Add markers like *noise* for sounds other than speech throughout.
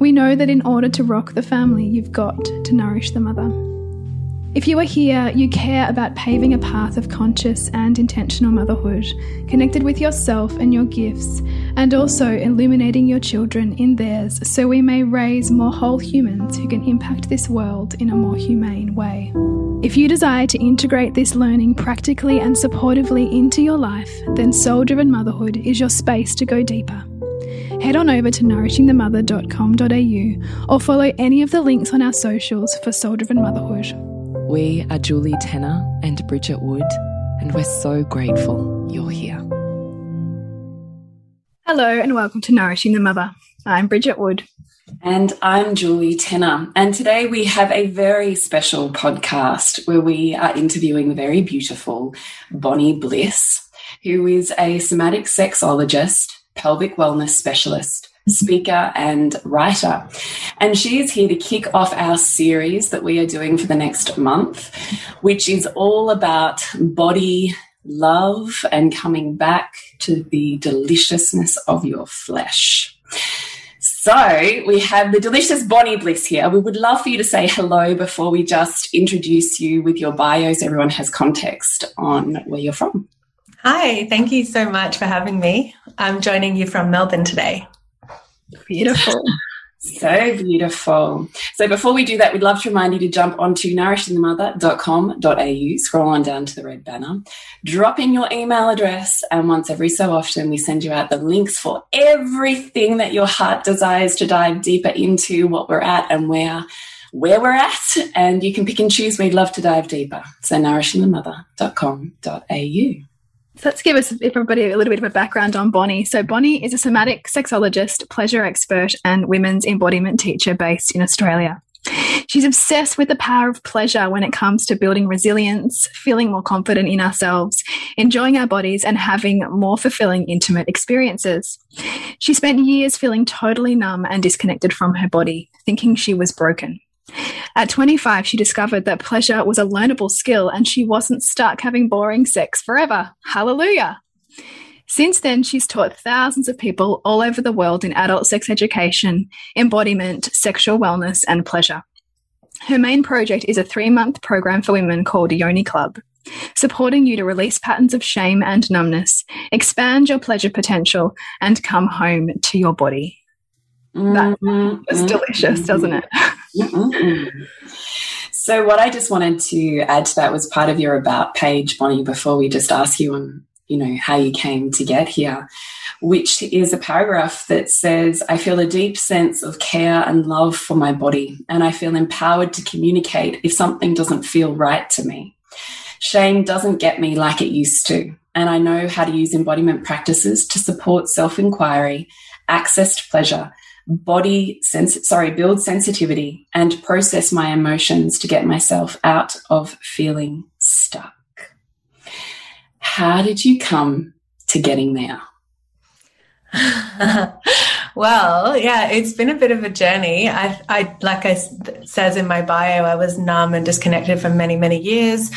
We know that in order to rock the family, you've got to nourish the mother. If you are here, you care about paving a path of conscious and intentional motherhood, connected with yourself and your gifts, and also illuminating your children in theirs so we may raise more whole humans who can impact this world in a more humane way. If you desire to integrate this learning practically and supportively into your life, then Soul Driven Motherhood is your space to go deeper head on over to nourishingthemother.com.au or follow any of the links on our socials for Soul Driven Motherhood. We are Julie Tenner and Bridget Wood, and we're so grateful you're here. Hello, and welcome to Nourishing the Mother. I'm Bridget Wood. And I'm Julie Tenner. And today we have a very special podcast where we are interviewing the very beautiful Bonnie Bliss, who is a somatic sexologist pelvic wellness specialist, speaker, and writer. And she is here to kick off our series that we are doing for the next month, which is all about body love and coming back to the deliciousness of your flesh. So we have the delicious Bonnie Bliss here. We would love for you to say hello before we just introduce you with your bios. Everyone has context on where you're from. Hi, thank you so much for having me. I'm joining you from Melbourne today. Beautiful. So beautiful. So before we do that, we'd love to remind you to jump onto nourishingthemother.com.au, scroll on down to the red banner, drop in your email address, and once every so often we send you out the links for everything that your heart desires to dive deeper into, what we're at and where where we're at, and you can pick and choose. We'd love to dive deeper. So nourishingthemother.com.au. So let's give us everybody a little bit of a background on Bonnie. So Bonnie is a somatic sexologist, pleasure expert, and women's embodiment teacher based in Australia. She's obsessed with the power of pleasure when it comes to building resilience, feeling more confident in ourselves, enjoying our bodies, and having more fulfilling intimate experiences. She spent years feeling totally numb and disconnected from her body, thinking she was broken. At 25, she discovered that pleasure was a learnable skill and she wasn't stuck having boring sex forever. Hallelujah. Since then, she's taught thousands of people all over the world in adult sex education, embodiment, sexual wellness, and pleasure. Her main project is a three month program for women called Yoni Club, supporting you to release patterns of shame and numbness, expand your pleasure potential, and come home to your body. That mm-hmm. is delicious, doesn't it? *laughs* Mm-hmm. So, what I just wanted to add to that was part of your about page, Bonnie, before we just ask you on, you know, how you came to get here, which is a paragraph that says, I feel a deep sense of care and love for my body, and I feel empowered to communicate if something doesn't feel right to me. Shame doesn't get me like it used to, and I know how to use embodiment practices to support self inquiry, access to pleasure, body sense sorry build sensitivity and process my emotions to get myself out of feeling stuck. How did you come to getting there *laughs* well, yeah, it's been a bit of a journey. I, I, like I says in my bio, I was numb and disconnected for many, many years.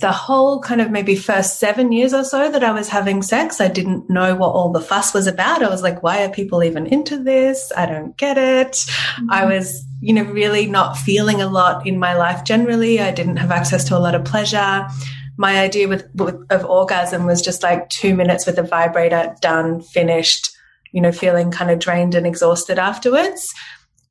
The whole kind of maybe first seven years or so that I was having sex, I didn't know what all the fuss was about. I was like, why are people even into this? I don't get it. Mm-hmm. I was, you know, really not feeling a lot in my life generally. I didn't have access to a lot of pleasure my idea with, with, of orgasm was just like two minutes with a vibrator, done, finished you know, feeling kind of drained and exhausted afterwards.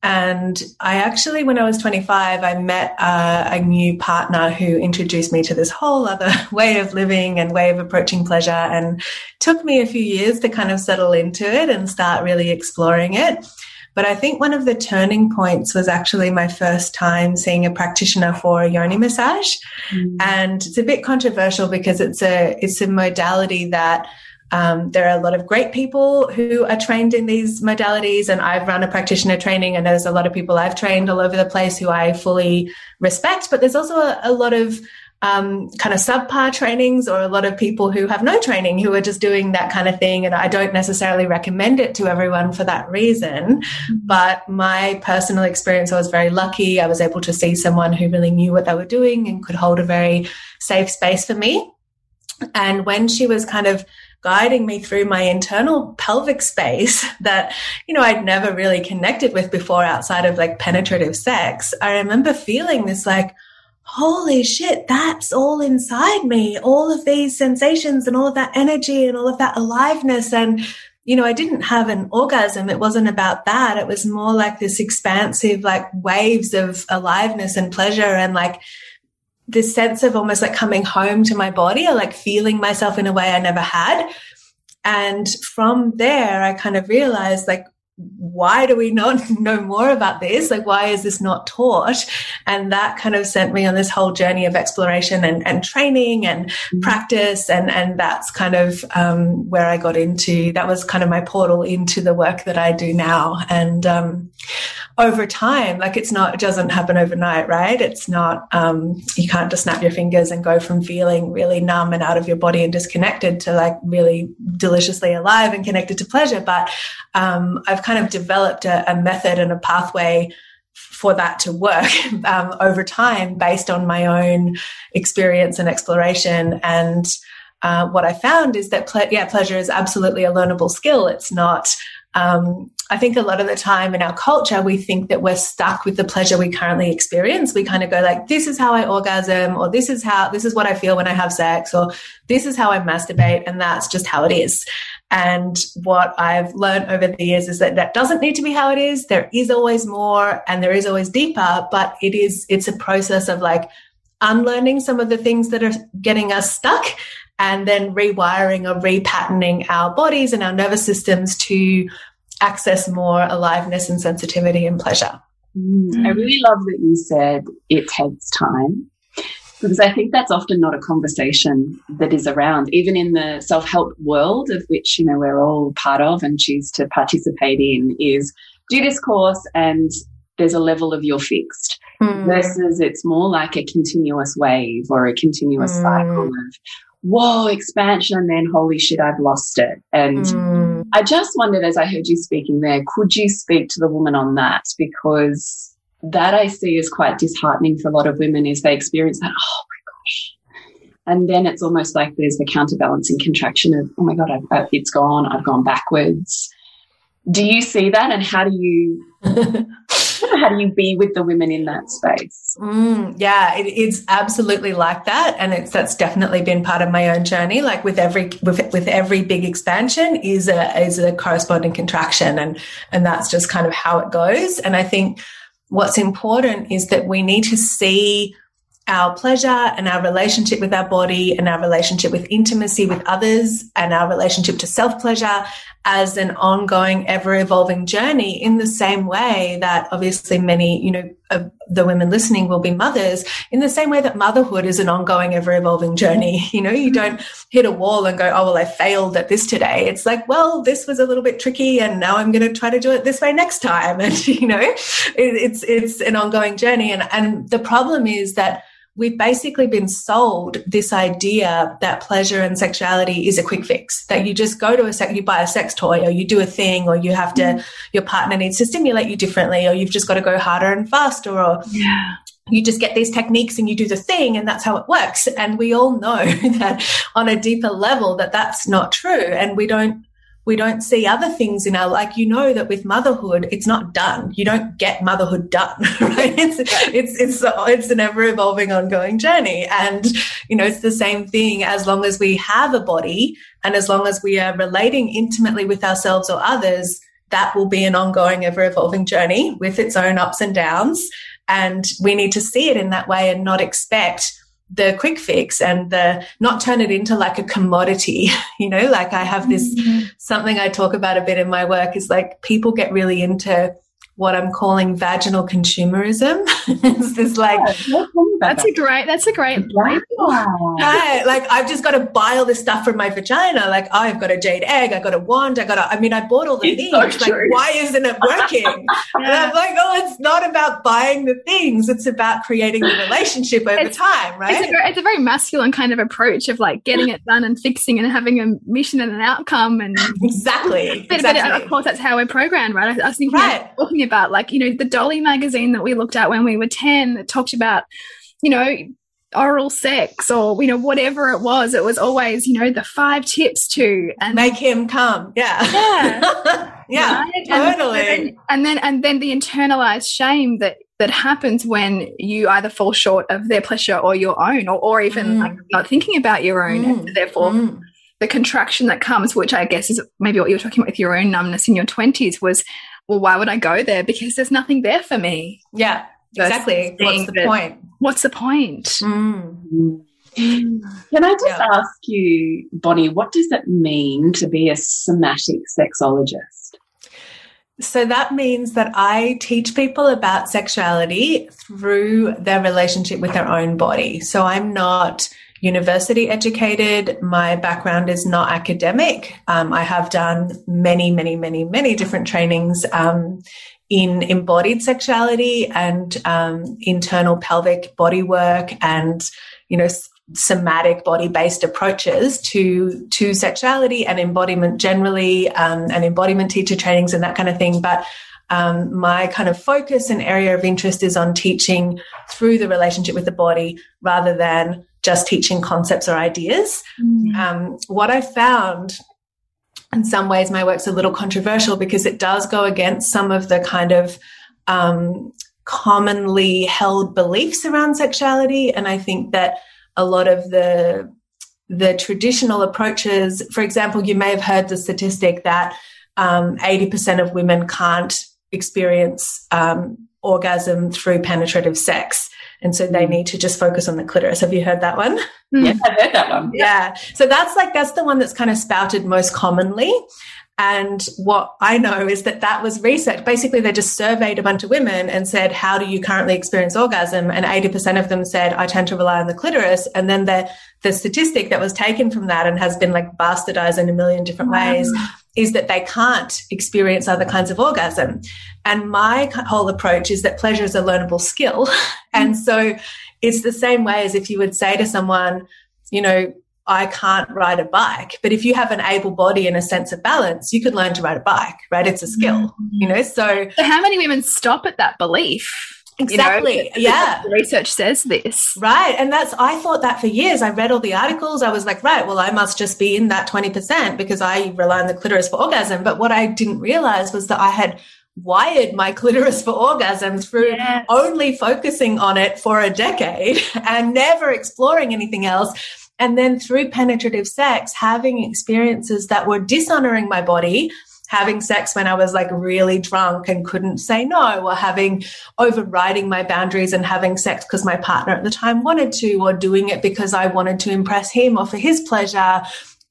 And I actually, when I was 25, I met uh, a new partner who introduced me to this whole other *laughs* way of living and way of approaching pleasure. And took me a few years to kind of settle into it and start really exploring it. But I think one of the turning points was actually my first time seeing a practitioner for a yoni massage. Mm. And it's a bit controversial because it's a, it's a modality that Um, there are a lot of great people who are trained in these modalities, and I've run a practitioner training, and there's a lot of people I've trained all over the place who I fully respect. But there's also a, a lot of um, kind of subpar trainings or a lot of people who have no training who are just doing that kind of thing. And I don't necessarily recommend it to everyone for that reason. Mm-hmm. But my personal experience, I was very lucky. I was able to see someone who really knew what they were doing and could hold a very safe space for me. And when she was kind of guiding me through my internal pelvic space *laughs* that, you know, I'd never really connected with before outside of like penetrative sex, I remember feeling this like, holy shit, that's all inside me. All of these sensations and all of that energy and all of that aliveness. And, you know, I didn't have an orgasm. It wasn't about that. It was more like this expansive, like waves of aliveness and pleasure and like, this sense of almost like coming home to my body or like feeling myself in a way I never had. And from there, I kind of realized like, why do we not *laughs* know more about this? Like, why is this not taught? And that kind of sent me on this whole journey of exploration and, and training and mm-hmm. practice. And, and that's kind of um, where I got into, that was kind of my portal into the work that I do now. And um, over time, like it's not, it doesn't happen overnight, right? It's not, um, you can't just snap your fingers and go from feeling really numb and out of your body and disconnected to like really deliciously alive and connected to pleasure. But um, I've kind of developed a, a, method and a pathway for that to work *laughs* um, over time based on my own experience and exploration. And uh, what I found is that, ple- yeah, pleasure is absolutely a learnable skill. It's not um, I think a lot of the time in our culture, we think that we're stuck with the pleasure we currently experience. We kind of go like, this is how I orgasm, or this is how, this is what I feel when I have sex, or this is how I masturbate. And that's just how it is. And what I've learned over the years is that that doesn't need to be how it is. There is always more and there is always deeper, but it is, it's a process of like unlearning some of the things that are getting us stuck and then rewiring or repatterning our bodies and our nervous systems to access more aliveness and sensitivity and pleasure. Mm. I really love that you said it takes time because I think that's often not a conversation that is around, even in the self help world of which, you know, we're all part of and choose to participate in is do this course and there's a level of you're fixed mm. versus it's more like a continuous wave or a continuous mm. cycle of whoa, expansion, and then holy shit, I've lost it. And mm. I just wondered as I heard you speaking there, could you speak to the woman on that? Because that I see is quite disheartening for a lot of women is they experience that, oh my gosh. And then it's almost like there's the counterbalancing contraction of, oh my God, I've, I've, it's gone, I've gone backwards. Do you see that? And how do you *laughs* how do you be with the women in that space? Mm, yeah, it is absolutely like that, and it's that's definitely been part of my own journey. Like with every with, with every big expansion is a is a corresponding contraction, and and that's just kind of how it goes. And I think what's important is that we need to see our pleasure and our relationship with our body and our relationship with intimacy with others and our relationship to self pleasure as an ongoing, ever evolving journey in the same way that obviously many, you know, of the women listening will be mothers in the same way that motherhood is an ongoing, ever evolving journey. *laughs* You know, you don't hit a wall and go, Oh, well, I failed at this today. It's like, well, this was a little bit tricky and now I'm going to try to do it this way next time. *laughs* And, you know, it, it's, it's an ongoing journey. And, and the problem is that we've basically been sold this idea that pleasure and sexuality is a quick fix that you just go to a sex you buy a sex toy or you do a thing or you have to mm. your partner needs to stimulate you differently or you've just got to go harder and faster or yeah. you just get these techniques and you do the thing and that's how it works and we all know *laughs* that on a deeper level that that's not true and we don't we don't see other things in our like you know that with motherhood it's not done. You don't get motherhood done *laughs* right? It's it's it's it's an ever evolving ongoing journey. And you know it's the same thing as long as we have a body and as long as we are relating intimately with ourselves or others that will be an ongoing ever evolving journey with its own ups and downs. And we need to see it in that way and not expect the quick fix and the not turn it into like a commodity *laughs* you know like i have this mm-hmm. something i talk about a bit in my work is like people get really into what I'm calling vaginal consumerism. *laughs* it's this like that's a great that's a great right. Like I've just got to buy all this stuff from my vagina. Like oh, I've got a jade egg, I got a wand, I got a I mean I bought all the it's things. So like why isn't it working? yeah. *laughs* And I'm like, oh, it's not about buying the things. It's about creating the relationship over it's, time, right? It's a, it's a, very masculine kind of approach of like getting it done and fixing and having a mission and an outcome and exactly. But, exactly. But of course that's how we're programmed, right? I, I was thinking right. talking about like, you know, the Dolly magazine that we looked at when we were 10 that talked about you know, oral sex or you know whatever it was it was always you know the five tips to and make him come yeah yeah *laughs* yeah right? totally and, and, and, then and then the internalized shame that that happens when you either fall short of their pleasure or your own or, or even mm. like not thinking about your own mm. and therefore mm. the contraction that comes which i guess is maybe what you were talking about with your own numbness in your 20s was well why would i go there because there's nothing there for me yeah exactly what's the point what's the point mm. Can I just yeah. ask you, Bonnie, what does it mean to be a somatic sexologist? So that means that I teach people about sexuality through their relationship with their own body. So I'm not university educated. My background is not academic. Um, I have done many, many, many, many different trainings um, in embodied sexuality and um, internal pelvic body work and you know somatic body based approaches to to sexuality and embodiment generally um, and embodiment teacher trainings and that kind of thing but um, my kind of focus and area of interest is on teaching through the relationship with the body rather than just teaching concepts or ideas. Mm. Um, what I found in some ways, my work's a little controversial because it does go against some of the kind of um, commonly held beliefs around sexuality. And I think that a lot of the the traditional approaches, for example, you may have heard the statistic that um, 80% of women can't experience um, orgasm through penetrative sex. And so they need to just focus on the clitoris. Have you heard that one? Yeah, I've heard that one. Yeah. So that's like, that's the one that's kind of spouted most commonly. And what I know is that that was research. Basically, they just surveyed a bunch of women and said, How do you currently experience orgasm? And 80% of them said, I tend to rely on the clitoris. And then the, the statistic that was taken from that and has been like bastardized in a million different wow. ways is that they can't experience other kinds of orgasm. And my whole approach is that pleasure is a learnable skill. *laughs* and mm. so it's the same way as if you would say to someone, you know, I can't ride a bike. But if you have an able body and a sense of balance, you could learn to ride a bike, right? It's a skill, you know? So, so how many women stop at that belief? Exactly. You know, yeah. research says this. Right. And that's, I thought that for years. I read all the articles. I was like, right, well, I must just be in that 20% because I rely on the clitoris for orgasm. But what I didn't realize was that I had wired my *laughs* clitoris for orgasm through yes. only focusing on it for a decade *laughs* and never exploring anything else. And then through penetrative sex, having experiences that were dishonoring my body having sex when I was like really drunk and couldn't say no, or having overriding my boundaries and having sex because my partner at the time wanted to, or doing it because I wanted to impress him or for his pleasure,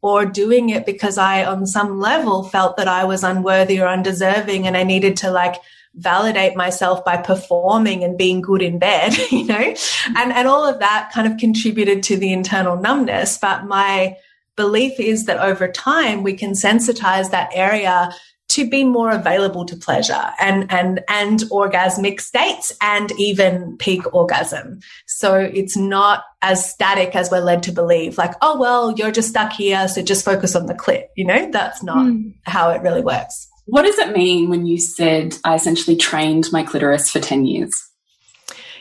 or doing it because I, on some level, felt that I was unworthy or undeserving and I needed to like validate myself by performing and being good in bed, *laughs* you know, and, and all of that kind of contributed to the internal numbness. But my, belief is that over time we can sensitize that area to be more available to pleasure and and and orgasmic states and even peak orgasm so it's not as static as we're led to believe like oh well you're just stuck here so just focus on the clit you know that's not mm. how it really works what does it mean when you said i essentially trained my clitoris for 10 years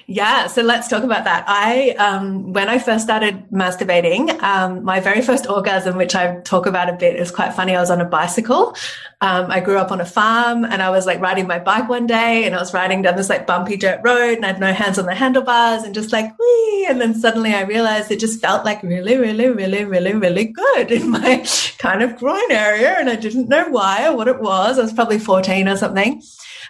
yeah, so let's talk about that. I, um, when I first started masturbating, um, my very first orgasm, which I talk about a bit, is quite funny. I was on a bicycle. Um, I grew up on a farm and I was like riding my bike one day and I was riding down this like bumpy dirt road and I had no hands on the handlebars and just like, wee. And then suddenly I realized it just felt like really, really, really, really, really good in my *laughs* kind of groin area. And I didn't know why or what it was. I was probably 14 or something.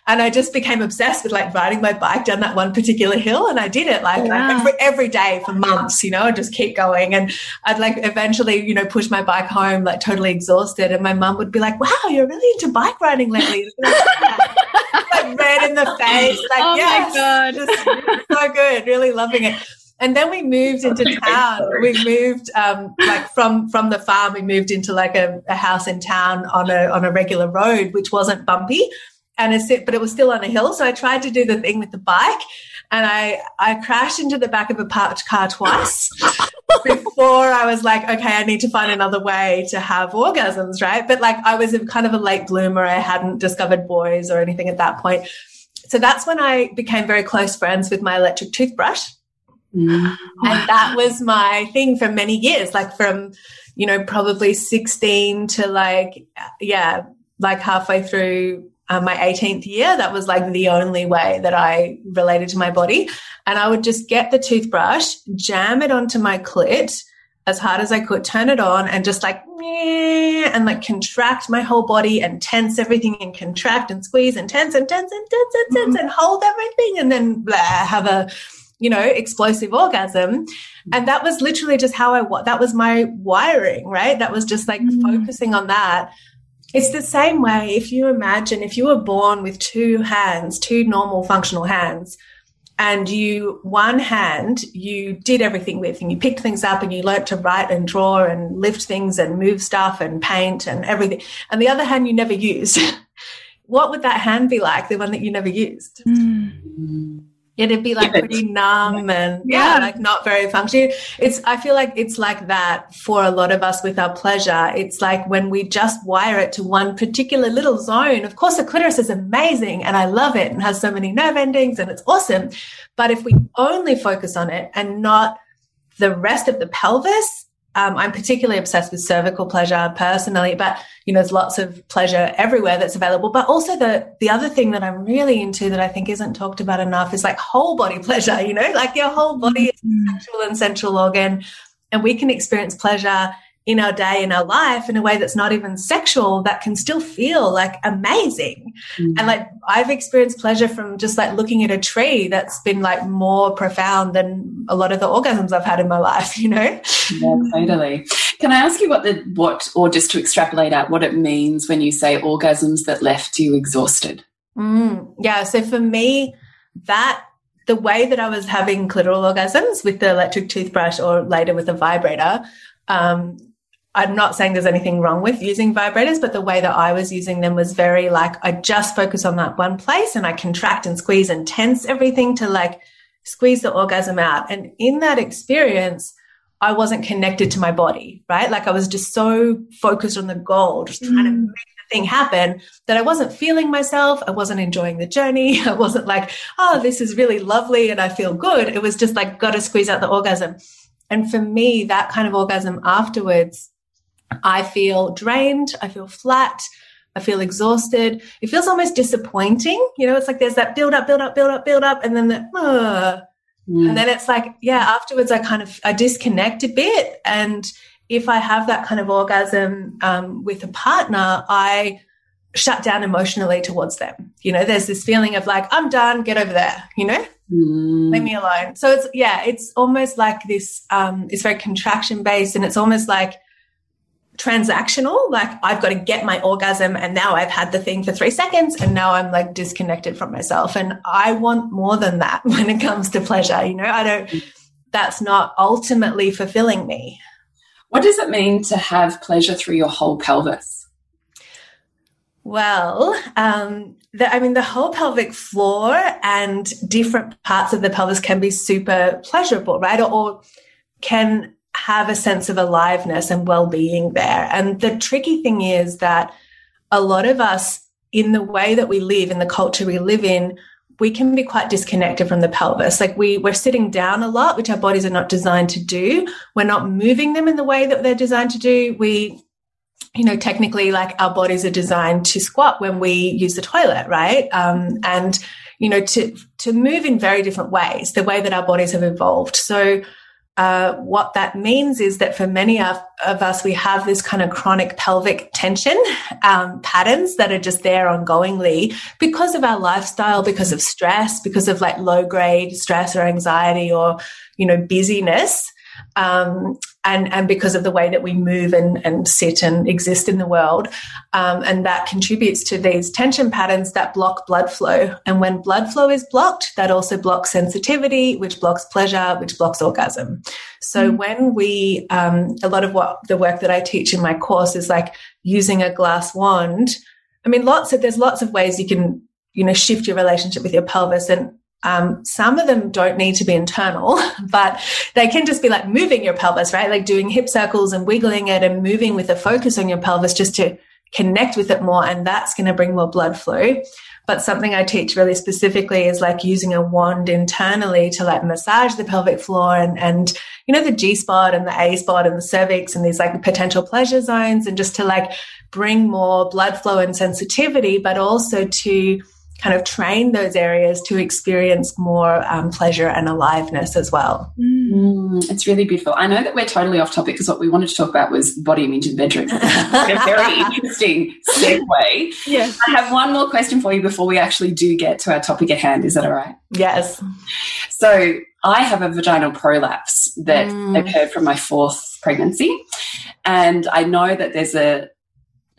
And I just became obsessed with like riding my bike down that one particular hill. And I did it like, wow. every, every day for months, you know, I'd just keep going. And I'd like eventually, you know, push my bike home like totally exhausted. And my mum would be like, wow, you're really into bike riding lately. like *laughs* like red in the face. Like, oh yes, my god, just so good, really loving it. And then we moved into town. We moved um, like from from the farm. We moved into like a, a house in town on a on a regular road, which wasn't bumpy, and it but it was still on a hill. So I tried to do the thing with the bike, and I I crashed into the back of a parked car twice *laughs* before I was like, okay, I need to find another way to have orgasms, right? But like I was a, kind of a late bloomer. I hadn't discovered boys or anything at that point. So that's when I became very close friends with my electric toothbrush. Mm. And that was my thing for many years, like from, you know, probably 16 to like, yeah, like halfway through uh, my 18th year. That was like the only way that I related to my body. And I would just get the toothbrush, jam it onto my clit as hard as I could, turn it on and just like, and like contract my whole body and tense everything and contract and squeeze and tense and tense and tense and tense mm-hmm. and hold everything and then blah, have a, you know, explosive orgasm. And that was literally just how I, that was my wiring, right? That was just like mm. focusing on that. It's the same way if you imagine if you were born with two hands, two normal functional hands, and you one hand you did everything with and you picked things up and you learnt to write and draw and lift things and move stuff and paint and everything and the other hand you never used *laughs* what would that hand be like the one that you never used? Mm it'd be like pretty numb and yeah. yeah. like not very functioning it's i feel like it's like that for a lot of us with our pleasure it's like when we just wire it to one particular little zone of course the clitoris is amazing and i love it and has so many nerve endings and it's awesome but if we only focus on it and not the rest of the pelvis um, I'm particularly obsessed with cervical pleasure personally, but you know, there's lots of pleasure everywhere that's available. But also the the other thing that I'm really into that I think isn't talked about enough is like whole body *laughs* pleasure. You know, like your whole body is a sexual and sensual organ, and we can experience pleasure in our day in our life in a way that's not even sexual that can still feel like amazing mm. and like i've experienced pleasure from just like looking at a tree that's been like more profound than a lot of the orgasms i've had in my life *laughs* you know yeah totally can i ask you what the what or just to extrapolate out what it means when you say orgasms that left you exhausted mm. yeah so for me that the way that I was having clitoral orgasms with the electric toothbrush or later with a vibrator um, I'm not saying there's anything wrong with using vibrators, but the way that I was using them was very like I just focus on that one place and I contract and squeeze and tense everything to like squeeze the orgasm out. And in that experience, I wasn't connected to my body, right? Like I was just so focused on the goal, just trying mm. to make the thing happen that I wasn't feeling myself. I wasn't enjoying the journey. *laughs* I wasn't like, oh, this is really lovely and I feel good. It was just like, got to squeeze out the orgasm. And for me, that kind of orgasm afterwards I feel drained. I feel flat. I feel exhausted. It feels almost disappointing. You know, it's like there's that build up, build up, build up, build up, and then the, uh, mm. and then it's like, yeah, afterwards I kind of, I disconnect a bit. And if I have that kind of orgasm um, with a partner, I shut down emotionally towards them. You know, there's this feeling of like, I'm done, get over there, you know? Mm. Leave me alone. So it's yeah, it's almost like this um it's very contraction based and it's almost like transactional. Like I've got to get my orgasm and now I've had the thing for three seconds and now I'm like disconnected from myself. And I want more than that *laughs* when it comes to pleasure. You know, I don't, that's not ultimately fulfilling me. What does it mean to have pleasure through your whole pelvis? Well, um, the, I mean, the whole pelvic floor and different parts of the pelvis can be super pleasurable, right? Or, or can have a sense of aliveness and well-being there. And the tricky thing is that a lot of us in the way that we live in the culture we live in, we can be quite disconnected from the pelvis. Like we we're sitting down a lot, which our bodies are not designed to do. We're not moving them in the way that they're designed to do. We you know, technically, like our bodies are designed to squat when we use the toilet, right? Um, and you know, to to move in very different ways, the way that our bodies have evolved. So uh, what that means is that for many of, of, us, we have this kind of chronic pelvic tension um, patterns that are just there ongoingly because of our lifestyle, because of stress, because of like low grade stress or anxiety or, you know, busyness. Um, and, and because of the way that we move and, and sit and exist in the world. Um, and that contributes to these tension patterns that block blood flow. And when blood flow is blocked, that also blocks sensitivity, which blocks pleasure, which blocks orgasm. So mm. when we, um, a lot of what the work that I teach in my course is like using a glass wand. I mean, lots of, there's lots of ways you can, you know, shift your relationship with your pelvis. And um, some of them don't need to be internal, *laughs* but they can just be like moving your pelvis, right? Like doing hip circles and wiggling it and moving with a focus on your pelvis just to connect with it more. And that's going to bring more blood flow. But something I teach really specifically is like using a wand internally to like massage the pelvic floor and, and, you know, the G spot and the A spot and the cervix and these like potential pleasure zones and just to like bring more blood flow and sensitivity, but also to, kind of train those areas to experience more um, pleasure and aliveness as well. Mm, it's really beautiful. I know that we're totally off topic because what we wanted to talk about was body image in the bedroom. *laughs* a very interesting segue. Yes. I have one more question for you before we actually do get to our topic at hand. Is that all right? Yes. So I have a vaginal prolapse that mm. occurred from my fourth pregnancy. And I know that there's a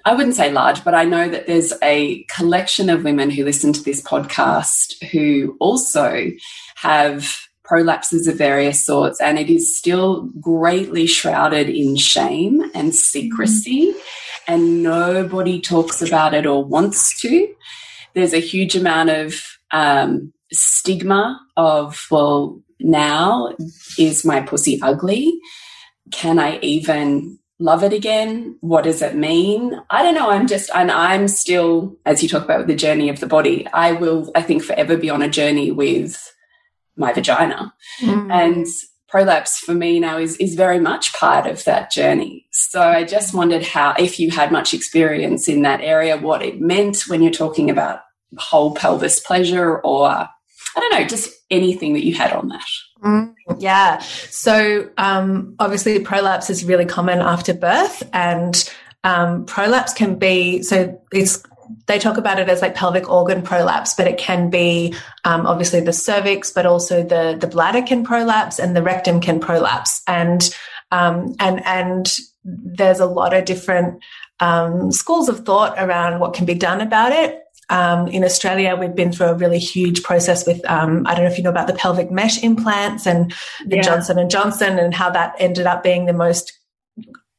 I wouldn't say large, but I know that there's a collection of women who listen to this podcast who also have prolapses of various sorts, and it is still greatly shrouded in shame and secrecy, and nobody talks about it or wants to. There's a huge amount of um, stigma of, well, now is my pussy ugly? Can I even love it again? What does it mean? I don't know. I'm just, and I'm still, as you talk about the journey of the body, I will, I think, forever be on a journey with my vagina. Mm. And prolapse for me now is, is very much part of that journey. So I just wondered how, if you had much experience in that area, what it meant when you're talking about whole pelvis pleasure or I don't know, just anything that you had on that. Mm, yeah. So um, obviously, prolapse is really common after birth, and um, prolapse can be so it's they talk about it as like pelvic organ prolapse, but it can be um, obviously the cervix, but also the the bladder can prolapse and the rectum can prolapse, and um, and and there's a lot of different um, schools of thought around what can be done about it. Um, in Australia, we've been through a really huge process with um, I don't know if you know about the pelvic mesh implants and the yeah. Johnson and Johnson and how that ended up being the most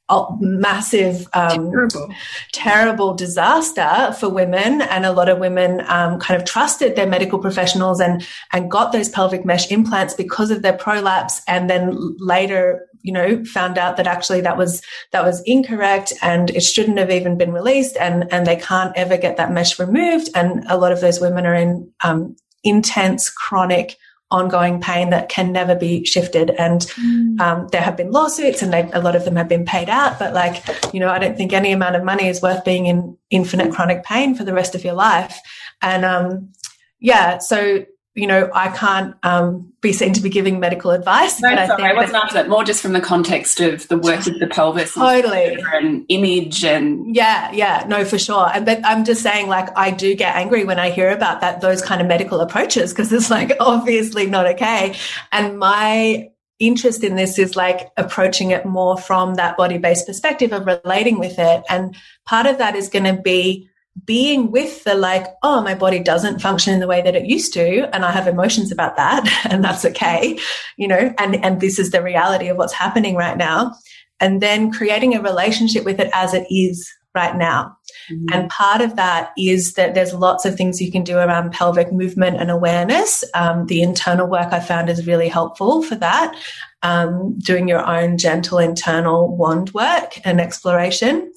uh, massive, um, terrible. terrible disaster for women, and a lot of women um, kind of trusted their medical professionals and and got those pelvic mesh implants because of their prolapse, and then later you know, found out that actually that was that was incorrect and it shouldn't have even been released, and and they can't ever get that mesh removed. And a lot of those women are in um, intense, chronic, ongoing pain that can never be shifted. And mm. um, there have been lawsuits, and they, a lot of them have been paid out. But like, you know, I don't think any amount of money is worth being in infinite chronic pain for the rest of your life. And um, yeah, so you know, I can't um, be seen to be giving medical advice. No, but sorry, I, I wasn't after that. More just from the context of the work with the pelvis, totally, and image, and yeah, yeah, no, for sure. And but I'm just saying, like, I do get angry when I hear about that those kind of medical approaches because it's like *laughs* obviously not okay. And my interest in this is like approaching it more from that body based perspective of relating with it, and part of that is going to be being with the like, oh, my body doesn't function in the way that it used to, and I have emotions about that, *laughs* and that's okay, you know, and and this is the reality of what's happening right now, and then creating a relationship with it as it is right now. Mm-hmm. And part of that is that there's lots of things you can do around pelvic movement and awareness. Um, the internal work I found is really helpful for that. Um, doing your own gentle internal wand work and exploration.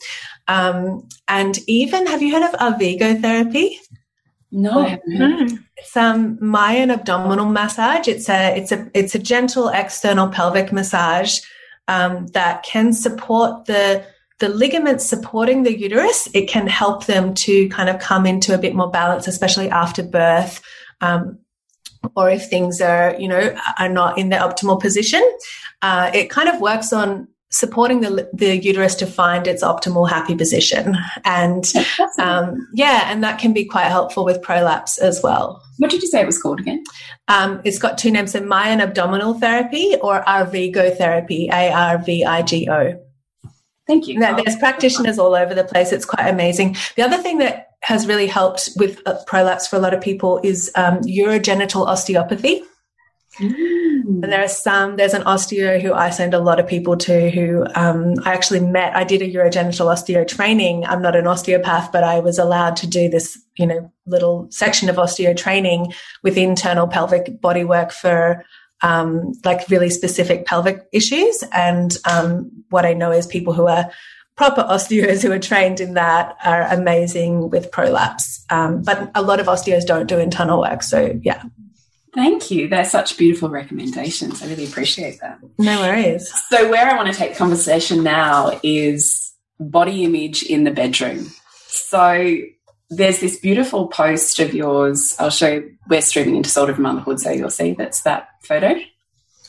Um, and even, have you heard of Arvigo therapy? No, It's um Mayan abdominal massage. It's a it's a it's a gentle external pelvic massage um, that can support the the ligaments supporting the uterus. It can help them to kind of come into a bit more balance, especially after birth. Um, or if things are, you know, are not in the optimal position, uh, it kind of works on supporting the, the uterus to find its optimal happy position. And um, yeah, and that can be quite helpful with prolapse as well. What did you say it was called again? Um, it's got two names, so Mayan abdominal therapy or Arvigo therapy, A R V I G O. Thank you. Now, there's practitioners all over the place. It's quite amazing. The other thing that has really helped with uh, prolapse for a lot of people is um, urogenital osteopathy. Mm. And there are some, there's an osteo who I send a lot of people to who um, I actually met. I did a urogenital osteo training. I'm not an osteopath, but I was allowed to do this, you know, little section of osteo training with internal pelvic body work for um, like really specific pelvic issues. And um, what I know is people who are proper osteos who are trained in that are amazing with prolapse. Um, but a lot of osteos don't do internal work. So, yeah. Thank you. They're such beautiful recommendations. I really appreciate that. No worries. So, where I want to take conversation now is body image in the bedroom. So, there's this beautiful post of yours. I'll show you, we're streaming into Soul Driven Motherhood, so you'll see that's that photo.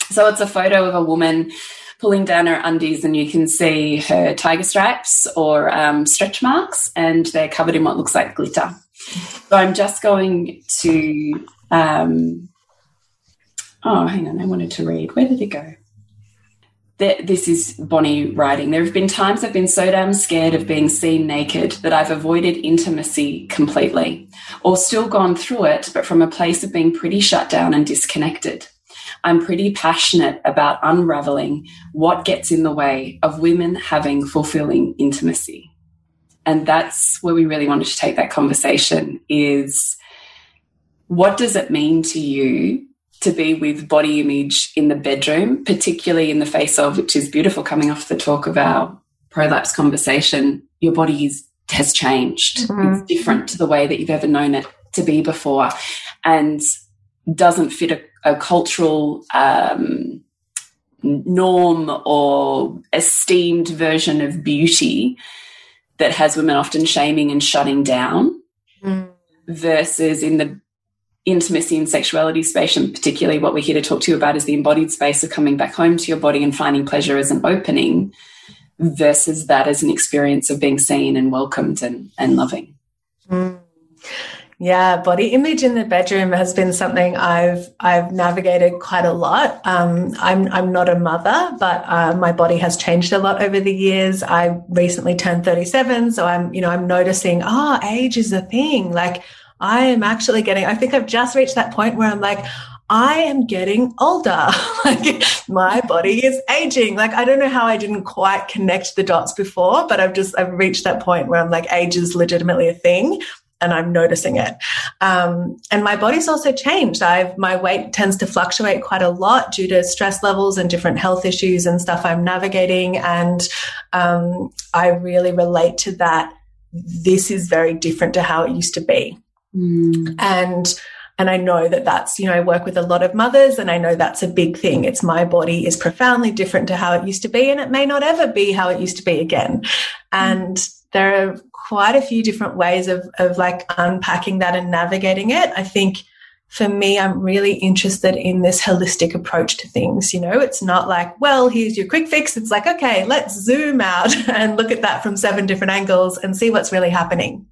So, it's a photo of a woman pulling down her undies, and you can see her tiger stripes or um, stretch marks, and they're covered in what looks like glitter. So, I'm just going to um, Oh, hang on. I wanted to read. Where did it go? This is Bonnie writing. There have been times I've been so damn scared of being seen naked that I've avoided intimacy completely, or still gone through it, but from a place of being pretty shut down and disconnected. I'm pretty passionate about unraveling what gets in the way of women having fulfilling intimacy. And that's where we really wanted to take that conversation is what does it mean to you to be with body image in the bedroom, particularly in the face of, which is beautiful coming off the talk of our prolapse conversation, your body is, has changed. Mm. It's different to the way that you've ever known it to be before and doesn't fit a, a cultural um, norm or esteemed version of beauty that has women often shaming and shutting down mm. versus in the intimacy and sexuality space, and particularly what we're here to talk to you about is the embodied space of coming back home to your body and finding pleasure as an opening versus that as an experience of being seen and welcomed and, and loving. Yeah, body image in the bedroom has been something I've I've navigated quite a lot. Um, I'm I'm not a mother, but uh, my body has changed a lot over the years. I recently turned 37, so I'm you know I'm noticing ah oh, age is a thing. Like I am actually getting, I think I've just reached that point where I'm like, I am getting older. *laughs* like my body is aging. Like I don't know how I didn't quite connect the dots before, but I've just I've reached that point where I'm like age is legitimately a thing and I'm noticing it. Um, and my body's also changed. I've my weight tends to fluctuate quite a lot due to stress levels and different health issues and stuff I'm navigating. And um, I really relate to that. This is very different to how it used to be. Mm. And and I know that that's, you know, I work with a lot of mothers and I know that's a big thing. It's my body is profoundly different to how it used to be and it may not ever be how it used to be again. And there are quite a few different ways of, of like unpacking that and navigating it. I think for me, I'm really interested in this holistic approach to things. You know, it's not like, well, here's your quick fix. It's like, okay, let's zoom out *laughs* and look at that from seven different angles and see what's really happening.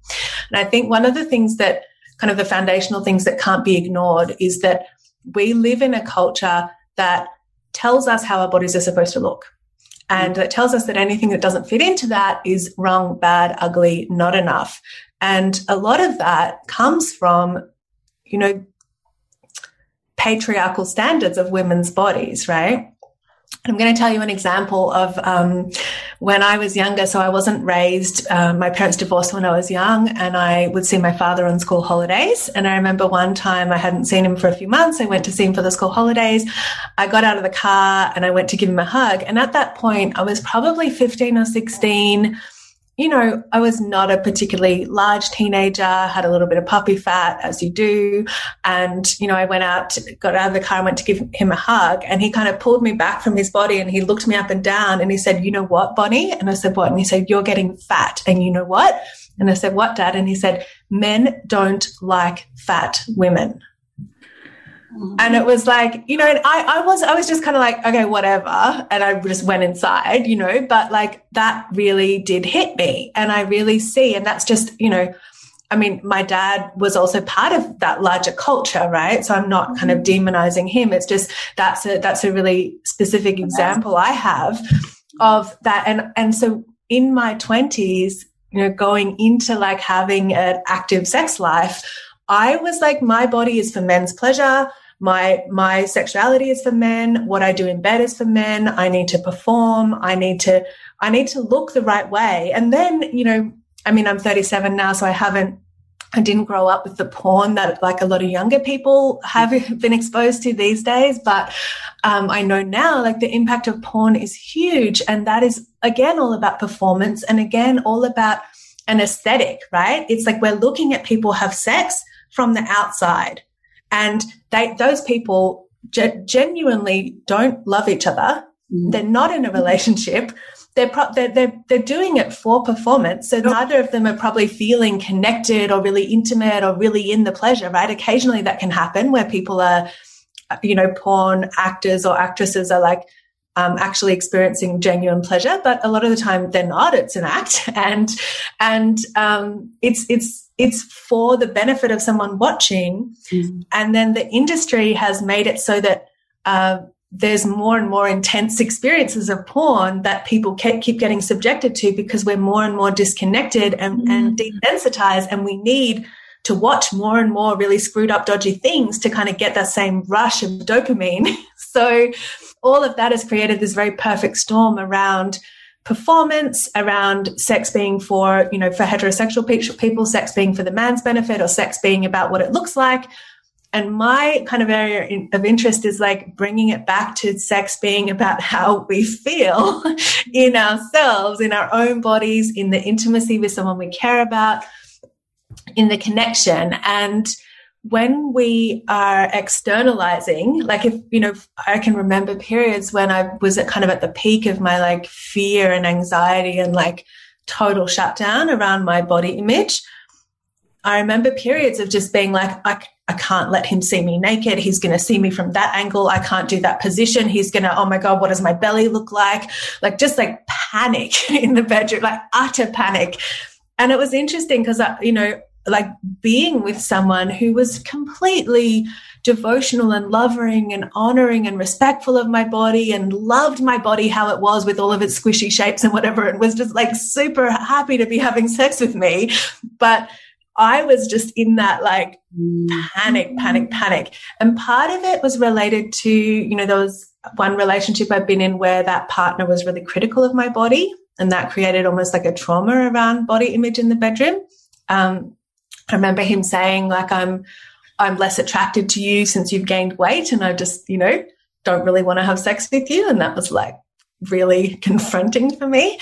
And I think one of the things that kind of the foundational things that can't be ignored is that we live in a culture that tells us how our bodies are supposed to look. And mm. that tells us that anything that doesn't fit into that is wrong, bad, ugly, not enough. And a lot of that comes from, you know, patriarchal standards of women's bodies, right? I'm going to tell you an example of um, when I was younger. So I wasn't raised, uh, my parents divorced when I was young, and I would see my father on school holidays. And I remember one time I hadn't seen him for a few months. I went to see him for the school holidays. I got out of the car and I went to give him a hug. And at that point, I was probably 15 or 16 you know, I was not a particularly large teenager, had a little bit of puppy fat, as you do. And, you know, I went out, got out of the car and went to give him a hug. And he kind of pulled me back from his body and he looked me up and down and he said, You know what, Bonnie? And I said, What? And he said, You're getting fat. And you know what? And I said, What, Dad? And he said, Men don't like fat women. And it was like you know I, I was i was just kind of like okay whatever and i just went inside you know but like that really did hit me and i really see and that's just you know I mean, my dad was also part of that larger culture, right? So I'm not kind of mm-hmm. demonizing him. It's just that's a that's a really specific example I have of that. And and so in my twenties, you know, going into like having an active sex life, I was like, my body is for men's pleasure. My my sexuality is for men. What I do in bed is for men. I need to perform. I need to I need to look the right way. And then, you know, I mean, I'm 37 now, so I haven't I didn't grow up with the porn that like a lot of younger people have *laughs* been exposed to these days, but um, I know now like the impact of porn is huge, and that is again all about performance, and again all about an aesthetic, right? It's like we're looking at people have sex from the outside, and they those people ge- genuinely don't love each other. Mm. They're not in a relationship they're, pro- they're, they're, they're doing it for performance. So neither of them are probably feeling connected or really intimate or really in the pleasure, right? Occasionally that can happen where people are, you know, porn actors or actresses are like, um, actually experiencing genuine pleasure, but a lot of the time they're not. It's an act, *laughs* and and um, it's it's it's for the benefit of someone watching, mm. and then the industry has made it so that uh, there's more and more intense experiences of porn that people keep getting subjected to because we're more and more disconnected and, mm. and desensitized and we need to watch more and more really screwed up dodgy things to kind of get that same rush of dopamine *laughs* so all of that has created this very perfect storm around performance around sex being for you know for heterosexual people sex being for the man's benefit or sex being about what it looks like and my kind of area of interest is like bringing it back to sex being about *laughs* how we feel *laughs* in ourselves, in our own bodies, in the intimacy with someone we care about, in the connection. And when we are externalizing, like if, you know, I can remember periods when I was at kind of at the peak of my like fear and anxiety and like total shutdown around my body image. I remember periods of just being like, I, I can't let him see me naked. He's going to see me from that angle. I can't do that position. He's going to, oh my God, what does my belly look like? Like just like panic *laughs* in the bedroom, like utter panic. And it was interesting because, I, you know, like being with someone who was completely devotional and loving and honoring and respectful of my body and loved my body how it was with all of its squishy shapes and whatever and was just like super happy to be having sex with me. But I was just in that like panic, panic, panic. And part of it was related to, you know, there was one relationship I've been in where that partner was really critical of my body. And that created almost like a trauma around body image in the bedroom. Um, I remember him saying, like, I'm, I'm less attracted to you since you've gained weight. And I just, you know, don't really want to have sex with you. And that was like really *laughs* confronting for me.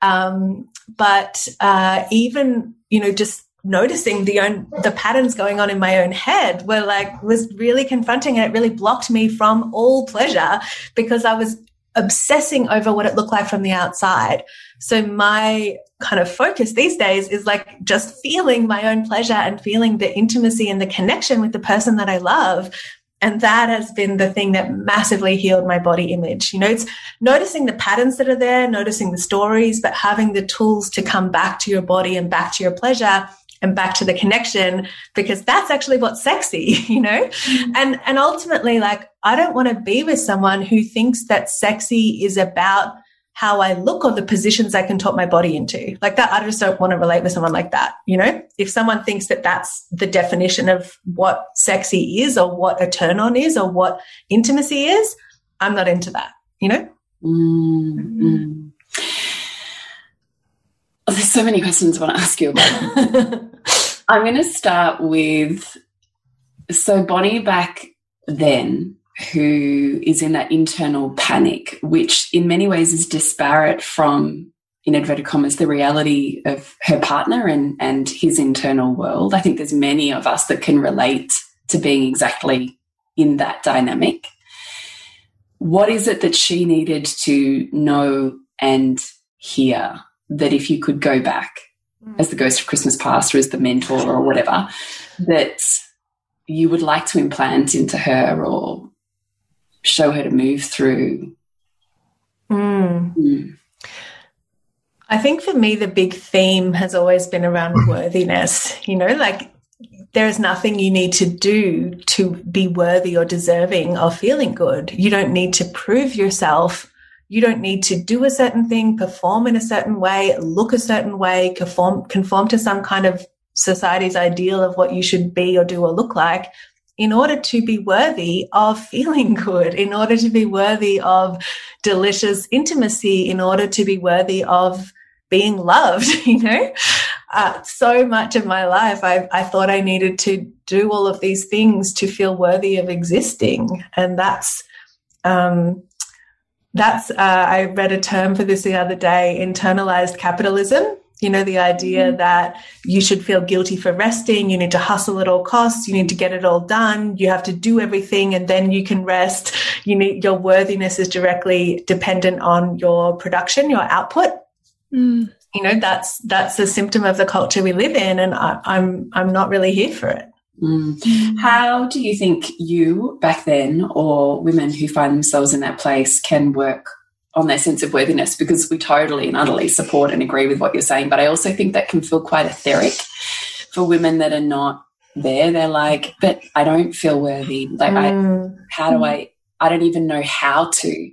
Um, but uh, even, you know, just noticing the own the patterns going on in my own head were like was really confronting and it really blocked me from all pleasure because I was obsessing over what it looked like from the outside. So my kind of focus these days is like just feeling my own pleasure and feeling the intimacy and the connection with the person that I love. And that has been the thing that massively healed my body image. You know, it's noticing the patterns that are there, noticing the stories, but having the tools to come back to your body and back to your pleasure and back to the connection because that's actually what's sexy, *laughs* you know? Mm-hmm. And and ultimately like I don't want to be with someone who thinks that sexy is about how I look or the positions I can talk my body into. Like that I just don't want to relate with someone like that, you know? If someone thinks that that's the definition of what sexy is or what a turn on is or what intimacy is, I'm not into that, you know? Mm-hmm. Oh, there's so many questions I want to ask you about. *laughs* I'm going to start with so Bonnie back then, who is in that internal panic, which in many ways is disparate from, in inverted commas, the reality of her partner and, and his internal world. I think there's many of us that can relate to being exactly in that dynamic. What is it that she needed to know and hear that if you could go back mm. as the ghost of Christmas past or as the mentor or whatever, that you would like to implant into her or show her to move through? Mm. Mm. I think for me, the big theme has always been around *laughs* worthiness. You know, like there is nothing you need to do to be worthy or deserving of feeling good. You don't need to prove yourself. You don't need to do a certain thing, perform in a certain way, look a certain way, conform, conform to some kind of society's ideal of what you should be or do or look like in order to be worthy of feeling *laughs* good, in order to be worthy of delicious intimacy, in order to be worthy of being loved, *laughs* you know? Uh, so much of my life, I, I thought I needed to do all of these things to feel worthy of existing. And that's, um, that's, uh, I read a term for this the other day, internalized capitalism. You know, the idea mm-hmm. that you should feel guilty for resting. You need to hustle at all costs. You need to get it all done. You have to do everything and then you can rest. You need, your worthiness is directly dependent on your production, your output. Mm. You know, that's, that's a symptom of the culture we live in. And I, I'm, I'm not really here for it. Mm. How do you think you back then or women who find themselves in that place can work on their sense of worthiness because we totally and utterly support and agree with what you're saying. But I also think that can feel quite etheric for women that are not there. They're like, but I don't feel worthy. Like, mm. I, how do I, I don't even know how to.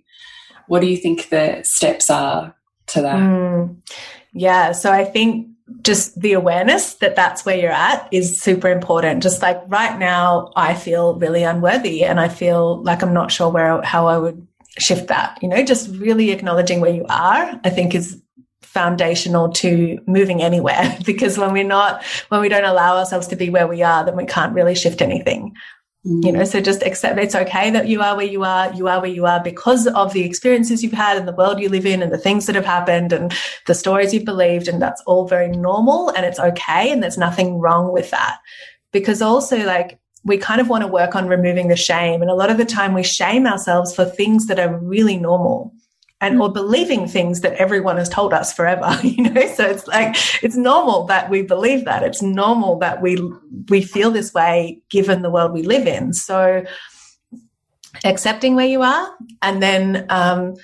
What do you think the steps are to that? Mm. Yeah. So I think just the awareness that that's where you're at is super important. Just like right now, I feel really unworthy and I feel like I'm not sure where, how I would shift that, you know, just really acknowledging where you are, I think is foundational to moving anywhere *laughs* because when we're not, when we don't allow ourselves to be where we are, then we can't really shift anything. Mm. You know, so just accept it's okay that you are where you are. You are where you are because of the experiences you've had and the world you live in and the things that have happened and the stories you've believed. And that's all very normal and it's okay. And there's nothing wrong with that. Because also, like, we kind of want to work on removing the shame. And a lot of the time we shame ourselves for things that are really normal and mm. or believing things that everyone has told us forever, *laughs* you know? So it's like, it's normal that we believe that. It's normal that we, we feel this way given the world we live in. So accepting where you are and then, um,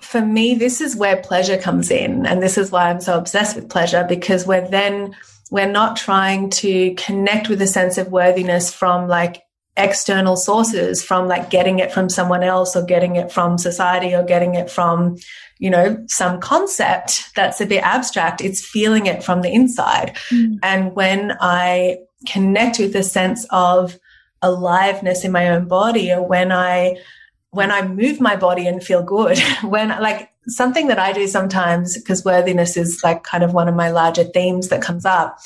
for me, this is where pleasure comes in. And this is why I'm so obsessed with pleasure because we're then we're not trying to connect with a sense of worthiness from like external sources, from like getting it from someone else or getting it from society or getting it from, you know, some concept that's a bit abstract. It's feeling it from the inside. Mm. And when I connect with a sense of aliveness in my own body or when I when I move my body and feel good, *laughs* when like something that I do sometimes, because worthiness is like kind of one of my larger themes that comes up.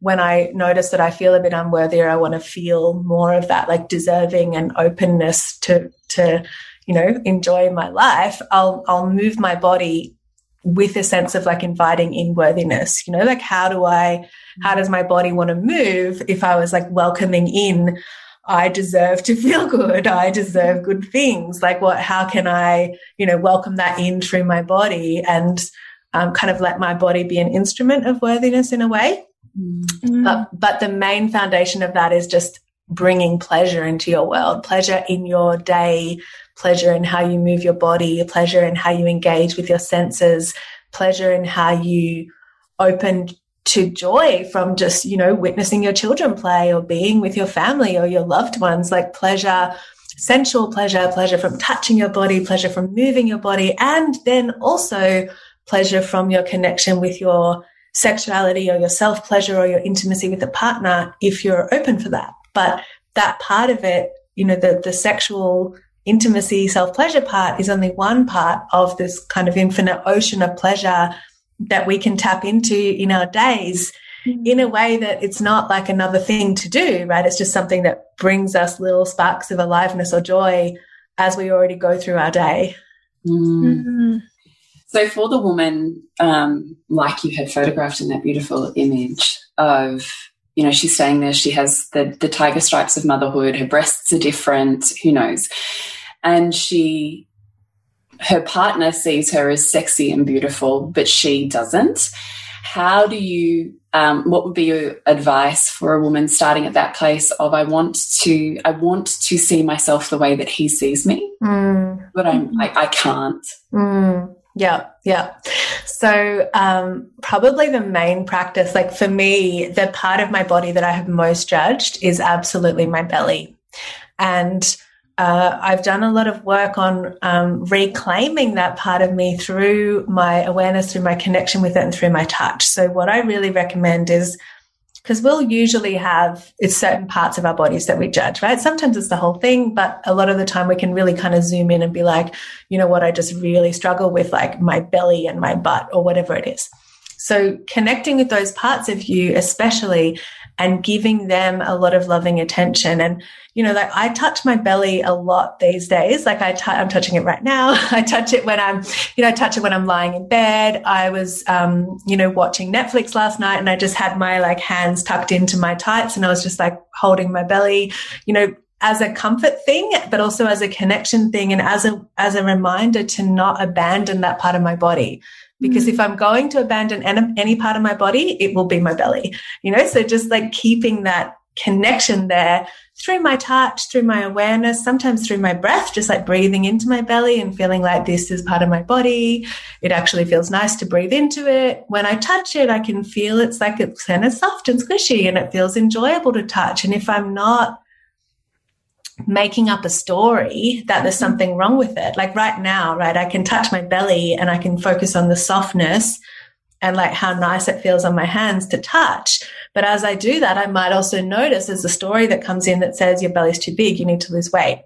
When I notice that I feel a bit unworthy or I want to feel more of that like deserving and openness to, to, you know, enjoy my life, I'll, I'll move my body with a sense of like inviting in worthiness, you know, like how do I, how does my body want to move if I was like welcoming in I deserve to *laughs* feel good. I deserve good things. Like what, how can I, you know, welcome that in through my body and um, kind of let my body be an instrument of worthiness in a way. Mm. But, but the main foundation of that is just bringing pleasure into your world, pleasure in your day, pleasure in how you move your body, pleasure in how you engage with your senses, pleasure in how you open to joy from just, you know, witnessing your children play or being with your family or your loved ones, like pleasure, sensual pleasure, pleasure from touching your body, pleasure from moving your body, and then also pleasure from your connection with your sexuality or your self pleasure or your intimacy with a partner if you're open for that. But that part of it, you know, the, the sexual intimacy, self pleasure part is only one part of this kind of infinite ocean of pleasure that we can tap into in our days mm. in a way that it's not like another thing to do, right? It's just something that brings us little sparks of aliveness or joy as we already go through our day. Mm. Mm. So, for the woman, um, like you had photographed in that beautiful image of, you know, she's staying there, she has the, the tiger stripes of motherhood, her breasts are different, who knows? And she her partner sees her as sexy and beautiful, but she doesn't. how do you um, what would be your advice for a woman starting at that place of I want to I want to see myself the way that he sees me, mm. but I'm I, I can't. Mm. Yeah, yeah. So, um, probably the main practice, like for me, the part of my body that I have most judged is absolutely my belly. And uh, I've done a lot of work on um, reclaiming that part of me through my awareness, through my connection with it, and through my touch. So, what I really recommend is because we'll usually have it's certain parts of our bodies that we judge, right? Sometimes it's the whole thing, but a lot of the time we can really kind of zoom in and be like, you know what, I just really struggle with like my belly and my butt or whatever it is. So, connecting with those parts of you, especially, and giving them a lot of loving attention. And, you know, like I touch my belly a lot these days. Like I t- I'm touching it right now. *laughs* I touch it when I'm, you know, I touch it when I'm lying in bed. I was, um, you know, watching Netflix last night and I just had my like hands tucked into my tights and I was just like holding my belly, you know, as a comfort thing, but also as a connection thing and as a, as a reminder to not abandon that part of my body because if mm. I'm going to abandon any part of my body, it will be my belly, you know? So just like keeping that connection there through my touch, through my awareness, sometimes through my breath, just like breathing into my belly and feeling like this is part of my body. It actually feels nice to breathe into it. When I touch it, I can feel it's like it's kind of soft and squishy and it feels enjoyable to touch. And if I'm not making up a story that there's mm-hmm. something wrong with it. Like right now, right, I can touch my belly and I can focus on the softness and like how nice it feels on my hands to touch. But as I do that, I might also notice there's a story that comes in that says your belly's too big, you need to lose weight.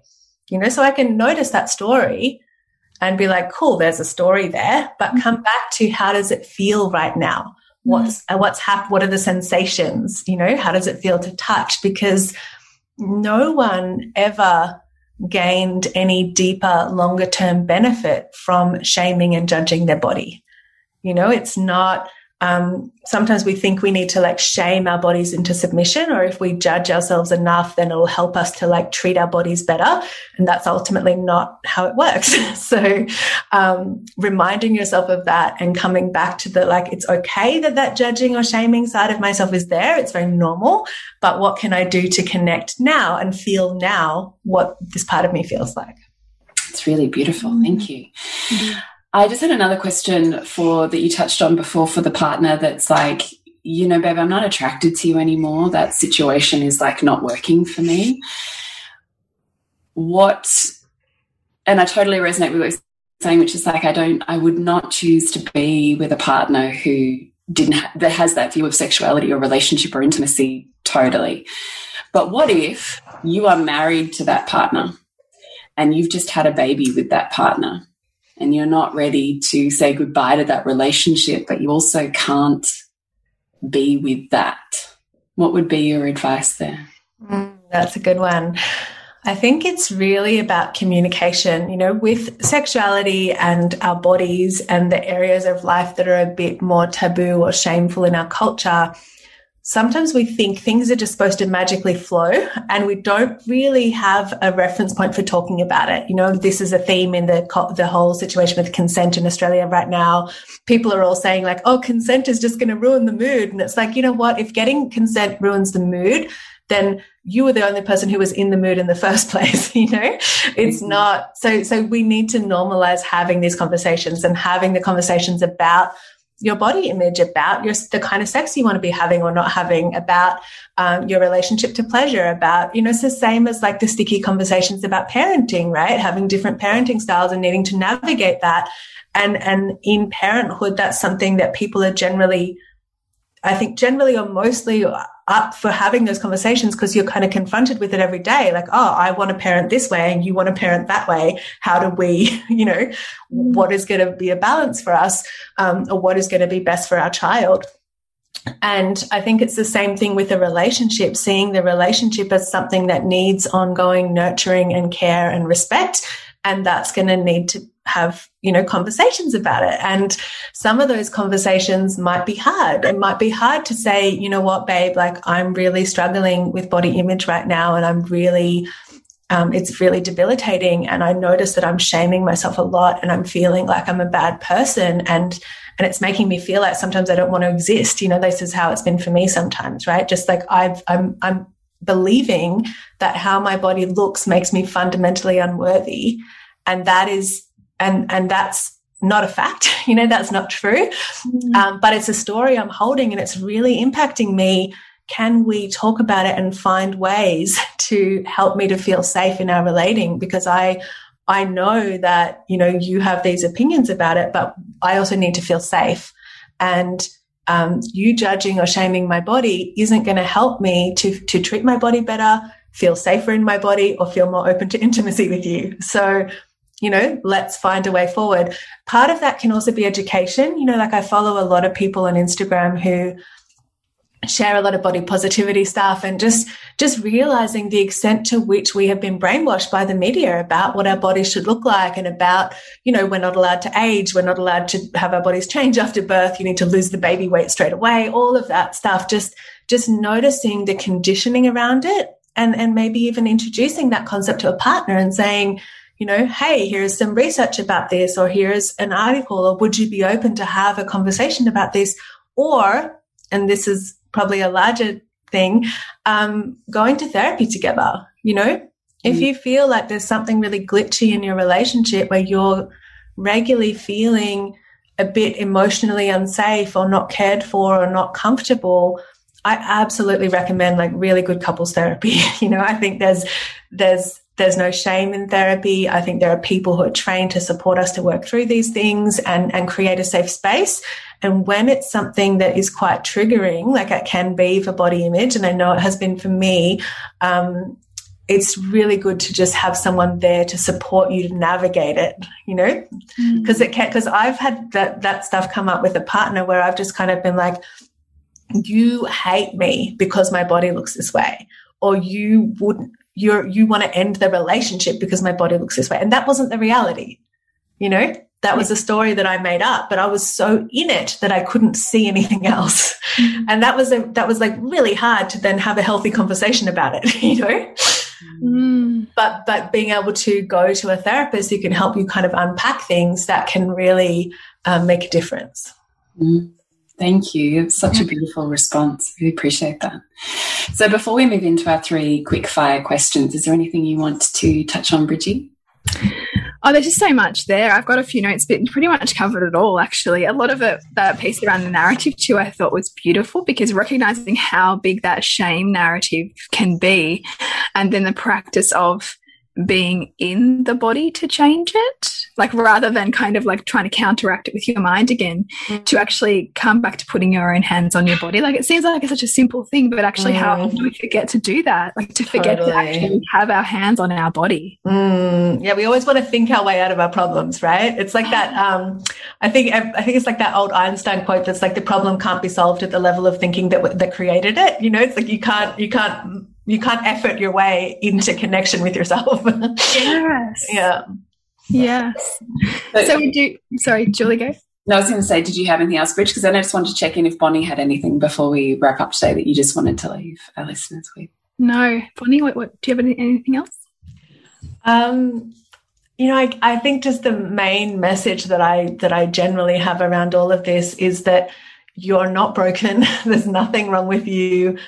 You know, so I can notice that story and be like, cool, there's a story there, but come mm-hmm. back to how does it feel right now? What's, mm-hmm. what's happened? What are the sensations? You know, how does it feel to touch? Because no one ever gained any deeper, longer term benefit from shaming and judging their body. You know, it's not um, sometimes we think we need to like shame our bodies into submission, or if we judge ourselves enough, then it'll help us to like treat our bodies better. And that's ultimately not how it works. *laughs* so, um, reminding yourself of that and coming back to the like, it's okay that that judging or shaming side of myself is there. It's very normal. But what can I do to connect now and feel now what this part of me feels like? It's really beautiful. Thank you. Mm -hmm. I just had another question for that you touched on before for the partner that's like, you know, babe, I'm not attracted to you anymore. That situation is like not working for me. What, and I totally resonate with what you're saying, which is like, I don't, I would not choose to be with a partner who didn't, that has that view of sexuality or relationship or intimacy totally. But what if you are married to that partner and you've just had a baby with that partner? And you're not ready to say goodbye to that relationship, but you also can't be with that. What would be your advice there? Mm, that's a good one. I think it's really about communication, you know, with sexuality and our bodies and the areas of life that are a bit more taboo or shameful in our culture sometimes we think things are just supposed to magically flow and we don't really have a reference point for talking about it. You know, this is a theme in the, the whole situation with consent in Australia right now. People are all saying like, oh, consent is just going to ruin the mood. And it's like, you know what? If getting consent ruins the mood, then you were the only person who was in the mood in the *laughs* first place you know it's mm-hmm. not so so we need to normalize having these conversations and having the conversations about your body image, about your the kind of sex you want to be having or not having, about um, your relationship to pleasure, about you know it's the same as like the sticky conversations about parenting, right? Having different parenting styles and needing to navigate that, and and in parenthood, that's something that people are generally, I think, generally or mostly up for having those conversations because you're kind of confronted with it every day. Like, oh, I want to parent this way and you want to parent that way. How do we, *laughs* you know, what is going to be a balance for us um, or what is going to be best for our child? And I think it's the same thing with a relationship, seeing the relationship as something that needs ongoing nurturing and care and respect. And that's going to need to have, you know, conversations about it. And some of those conversations might be hard. It might be hard to say, you know what, babe, like I'm really struggling with body image right now and I'm really um, it's really debilitating. And I notice that I'm shaming myself a lot and I'm feeling like I'm a bad person. And, and it's making me feel like sometimes I don't want to exist. You know, this is how it's been for me sometimes, right? Just like I've, I'm, I'm believing that how my body looks makes me fundamentally unworthy. And that is, and, and that's not a fact. *laughs* You know, that's not true. Mm. Um, but it's a story I'm holding and it's really impacting me can we talk about it and find ways *laughs* to help me to feel safe in our relating because i i know that you know you have these opinions about it but i also need to feel safe and um, you judging or shaming my body isn't going to help me to to treat my body better feel safer in my body or feel more open to *laughs* intimacy with you so you know, let's find a way forward. Part of that can also be education. You know, like I follow a lot of people on Instagram who share a lot of body positivity stuff and just just realizing the extent to which we have been brainwashed by the media about what our bodies should look like and about you know we're not allowed to age we're not allowed to have our bodies change after birth you need to lose the baby weight straight away all of that stuff just just noticing the conditioning around it and and maybe even introducing that concept to a partner and saying you know, hey, here's some research about this, or here's an article, or would you be open to have a conversation about this? Or, and this is probably a larger thing, um, going to therapy together. You know, mm. if you feel like there's something really glitchy in your relationship where you're regularly feeling a bit emotionally unsafe or not cared for or not comfortable, I absolutely recommend like really good couples therapy. *laughs* you know, I think there's there's there's no shame in therapy. I think there are people who are trained to support us to work through these things and, and create a safe space. And when it's something that is quite triggering, like it can be for body image, and I know it has been for me, um, it's really good to just have someone there to support you to navigate it, you know? Because mm. it can, because I've had that, that stuff come up with a partner where I've just kind of been like, you hate me because my body looks this way, or you wouldn't, you're, you want to end the relationship because my body looks this way. And that wasn't the reality, you know? That was a story that I made up, but I was so in it that I couldn't see anything else. Mm-hmm. And that was a, that was like really hard to then have a healthy conversation about it, *laughs* you know? Mm. But but being able to go to a therapist who can help you kind of unpack things that can really um, make a difference. Mm. Thank you. It's such a beautiful response. Really appreciate that. So before we move into our three quick fire questions, is there anything you want to touch on, Bridgie? Oh, there's just so much there. I've got a few notes, but pretty much covered it all, actually. A lot of it, that piece around the narrative, too, I thought was beautiful because recognizing how big that shame narrative can be and then the practice of being in the body to change it like rather than kind of like trying to counteract it with your mind again mm. to actually come back to putting your own hands on your body like it seems like it's such a simple thing but actually mm. how do we forget to do that like to forget totally. to actually have our hands on our body mm. yeah we always want to think our way out of our problems right it's like that um i think i think it's like that old einstein quote that's like the problem can't be solved at the level of thinking that that created it you know it's like you can't you can't you can't effort your way into connection with yourself yes *laughs* yeah Yes. So, so we do. Sorry, Julie, go. No, I was going to say, did you have anything else, Bridge? Because then I just wanted to check in if Bonnie had anything before we wrap up today that you just wanted to leave our listeners with. No, Bonnie, what, what do you have any, anything else? Um, you know, I, I think just the main message that I that I generally have around all of this is that you're not broken. *laughs* There's nothing wrong with you.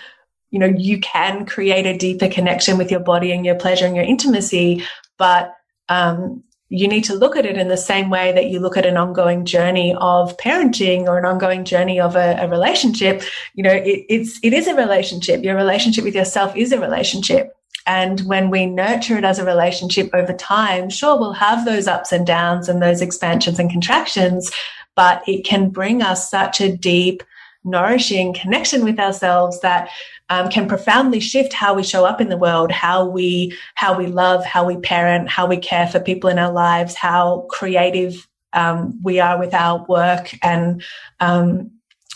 You know, you can create a deeper connection with your body and your pleasure and your intimacy, but um, you need to look at it in the same way that you look at an ongoing journey of parenting or an ongoing journey of a, a relationship. You know, it, it's it is a relationship. Your relationship with yourself is a relationship. And when we nurture it as a relationship over time, sure, we'll have those ups and downs and those expansions and contractions, but it can bring us such a deep, nourishing connection with ourselves that um, can profoundly shift how we show up in the world, how we how we love, how we parent, how we care for people in our lives, how creative um, we are with our work, and um,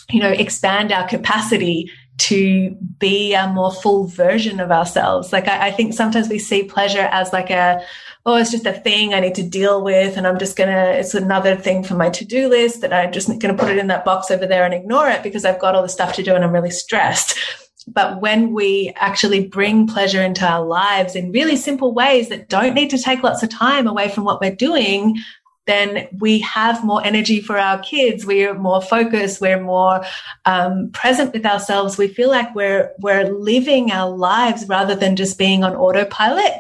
you know expand our capacity to be a more full version of ourselves. Like I, I think sometimes we see pleasure as like a oh, it's just a thing I need to deal with. And I'm just to, it's another thing for my to do list that I'm just to put it in that box over there and ignore it because I've got all the stuff to do and I'm really stressed. but when we actually bring pleasure into our lives in really simple ways that don't need to take lots of time away from what we're doing, then we have more energy for our kids. We're more focused. We're more um, present with ourselves. We feel like we're we're living our lives rather than just being on autopilot.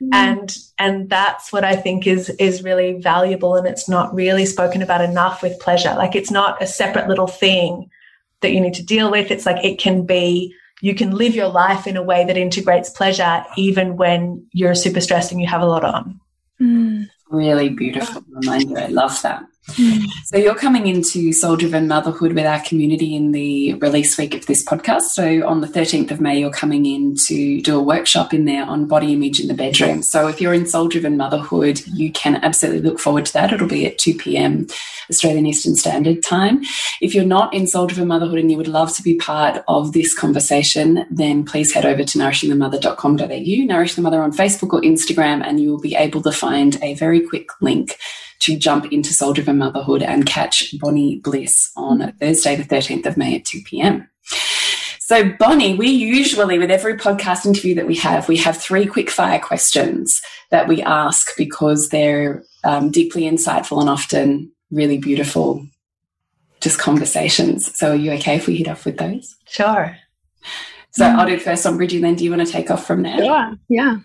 Mm. And and that's what I think is is really valuable. And it's not really spoken about enough with pleasure. Like it's not a separate little thing that you need to deal with. It's like it can be. You can live your life in a way that integrates pleasure even when you're super stressed and you have a lot on. Mm really beautiful reminder. I love that. Mm. So you're coming into Soul Driven Motherhood with our community in the release week of this podcast. So on the 13th of May, you're coming in to do a workshop in there on body image in the bedroom. So if you're in Soul Driven Motherhood, you can absolutely look forward to that. It'll be at 2 p.m. Australian Eastern Standard Time. If you're not in Soul Driven Motherhood and you would love to be part of this conversation, then please head over to nourishingthemother.com.au, Nourish the Mother on Facebook or Instagram, and you will be able to find a very quick link to jump into Soul Driven Motherhood and catch Bonnie Bliss on Thursday, the 13th of May at 2 p.m. So, Bonnie, we usually, with every podcast interview that we have, we have three quick fire questions that we ask because they're um, deeply insightful and often really beautiful, just conversations. So, are you okay if we hit off with those? Sure. So, I'll do first on Bridgie, then do you want to take off from there? Sure. Yeah.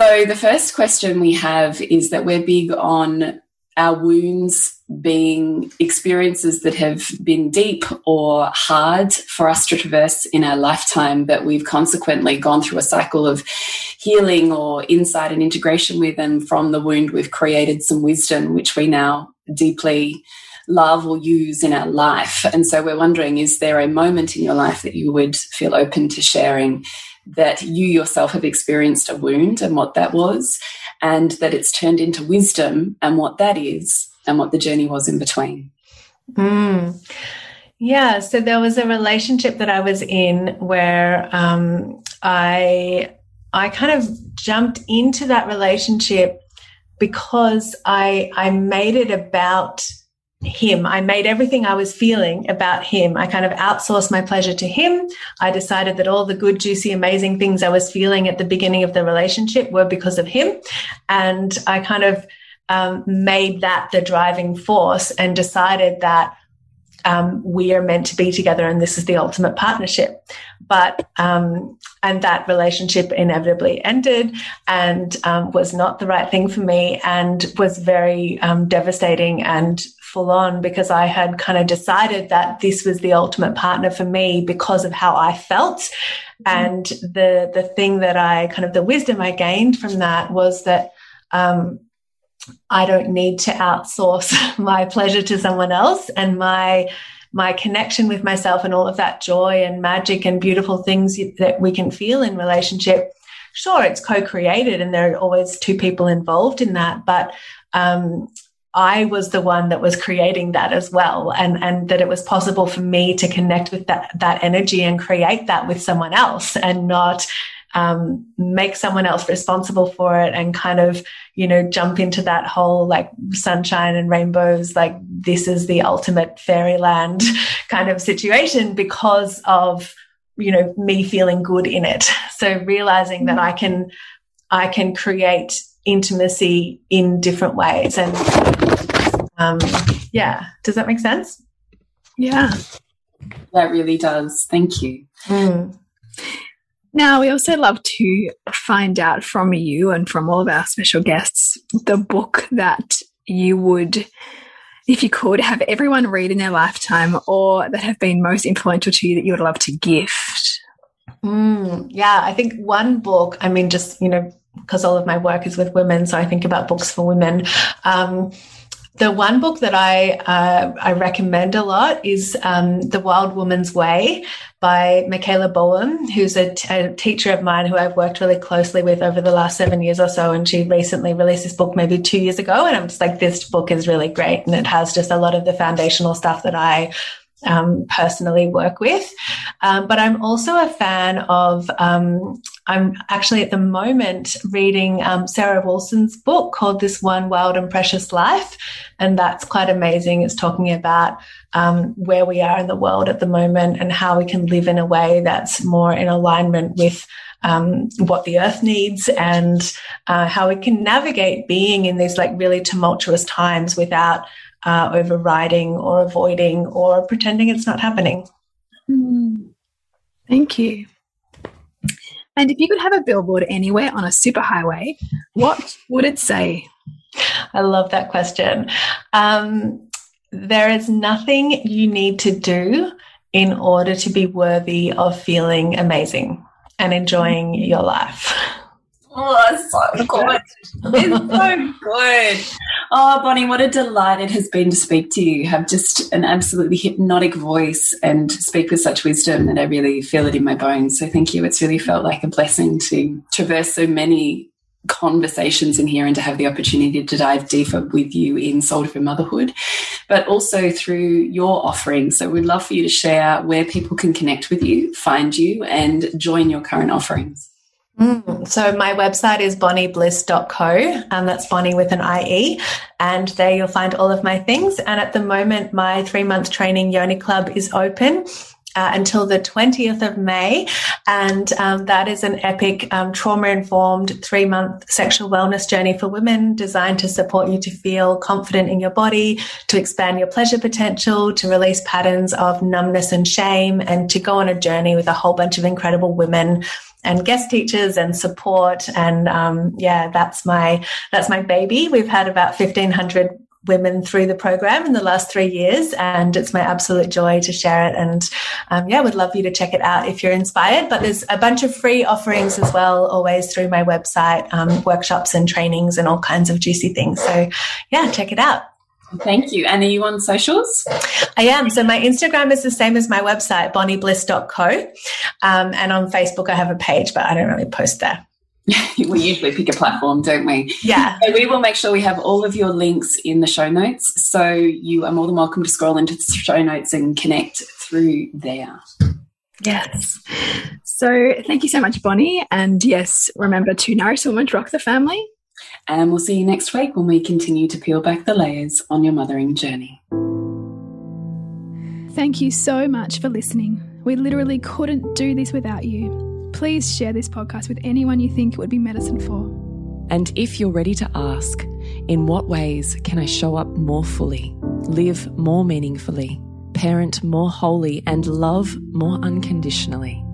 So, the first question we have is that we're big on our wounds being experiences that have been deep or hard for us to traverse in our lifetime, but we've consequently gone through a cycle of healing or insight and integration with. And from the wound, we've created some wisdom, which we now deeply love or use in our life. And so we're wondering is there a moment in your life that you would feel open to sharing that you yourself have experienced a wound and what that was, and that it's turned into wisdom and what that is, and what the journey was in between. Mm. Yeah, so there was a relationship that I was in where um, I I kind of jumped into that relationship because I I made it about him. I made everything I was feeling about him. I kind of outsourced my pleasure to him. I decided that all the good, juicy, amazing things I was feeling at the beginning of the relationship were because of him. And I kind of um, made that the driving force and decided that um, we are meant to be together and this is the ultimate partnership. But, um, and that relationship inevitably ended and um, was not the right thing for me and was very um, devastating and full on because I had kind of decided that this was the ultimate partner for me because of how I felt. Mm-hmm. And the, the thing that I kind of the wisdom I gained from that was that, um, I don't need to outsource *laughs* my pleasure to someone else and my my connection with myself and all of that joy and magic and beautiful things that we can feel in relationship. Sure, it's co-created and there are always two people involved in that, but um, I was the one that was creating that as well, and and that it was possible for me to connect with that that energy and create that with someone else, and not um, make someone else responsible for it, and kind of you know jump into that whole like sunshine and rainbows, like this is the ultimate fairyland *laughs* kind of situation because of you know me feeling good in it. *laughs* So realizing that I can I can create intimacy in different ways. And um, yeah, does that make sense? Yeah. That really does. Thank you. Mm. Now, we also love to find out from you and from all of our special guests the book that you would, if you could, have everyone read in their lifetime or that have been most influential to you that you would love to gift. Mm, yeah, I think one book, I mean, just, you know, because all of my work is with women, so I think about books for women. Um, the one book that I uh, I recommend a lot is um, The Wild Woman's Way by Michaela Boehm, who's a, teacher of mine who I've worked really closely with over the last seven years or so. And she recently released this book maybe two years ago. And I'm just like, this book is really great. And it has just a lot of the foundational stuff that I um, personally work with. Um, but I'm also a fan of, um, I'm actually at the moment reading um, Sarah Wilson's book called This One Wild and Precious Life. And that's quite amazing. It's talking about um, where we are in the world at the moment and how we can live in a way that's more in alignment with um, what the earth needs and uh, how we can navigate being in these like really tumultuous times without uh, overriding or avoiding or pretending it's not happening. Mm. Thank you. And if you could have a billboard anywhere on a superhighway, what would it say? I love that question. Um, there is nothing you need to do in order to be worthy of feeling amazing and enjoying your life. Oh, so good. it's so good. Oh, Bonnie, what a delight it has been to speak to you. You have just an absolutely hypnotic voice and speak with such wisdom that I really feel it in my bones. So thank you. It's really felt like a blessing to traverse so many conversations in here and to have the opportunity to dive deeper with you in soul driven motherhood, but also through your offerings. So we'd love for you to share where people can connect with you, find you, and join your current offerings. Mm. So my website is bonniebliss.co and that's Bonnie with an IE. And there you'll find all of my things. And at the moment, my three month training Yoni Club is open. Uh, until the 20th of May. And um, that is an epic um, trauma informed three month sexual wellness journey for women designed to support you to feel confident in your body, to expand your pleasure potential, to release patterns of numbness and shame, and to go on a journey with a whole bunch of incredible women and guest teachers and support. And um, yeah, that's my that's my baby. We've had about fifteen hundred women through the program in the last three years, and it's my absolute joy to share it. And um, yeah, would love you to check it out if you're inspired. But there's a bunch of free offerings as well, always through my website, um, workshops and trainings and all kinds of juicy things. So yeah, check it out. Thank you. And are you on socials? I am. So my Instagram is the same as my website, bonniebliss.co. Um, and on Facebook, I have a page, but I don't really post there. *laughs* we usually pick a platform, don't we? Yeah. So we will make sure we have all of your links in the show notes. So you are more than welcome to scroll into the show notes and connect through there. Yes. So thank you so much, Bonnie. And yes, remember to nourish woman to rock the family. And we'll see you next week when we continue to peel back the layers on your mothering journey. Thank you so much for listening. We literally couldn't do this without you. Please share this podcast with anyone you think it would be medicine for. And if you're ready to ask, in what ways can I show up more fully, live more meaningfully, parent more wholly, and love more unconditionally?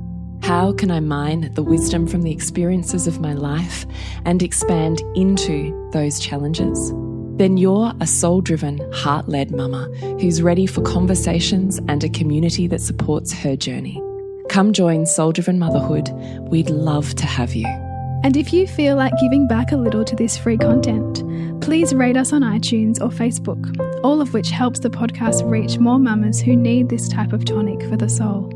How can I mine the wisdom from the experiences of my life and expand into those challenges? Then you're a soul driven, heart led mama who's ready for conversations and a community that supports her journey. Come join Soul Driven Motherhood. We'd love to have you. And if you feel like giving back a little to this free content, please rate us on iTunes or Facebook, all of which helps the podcast reach more mamas who need this type of tonic for the soul.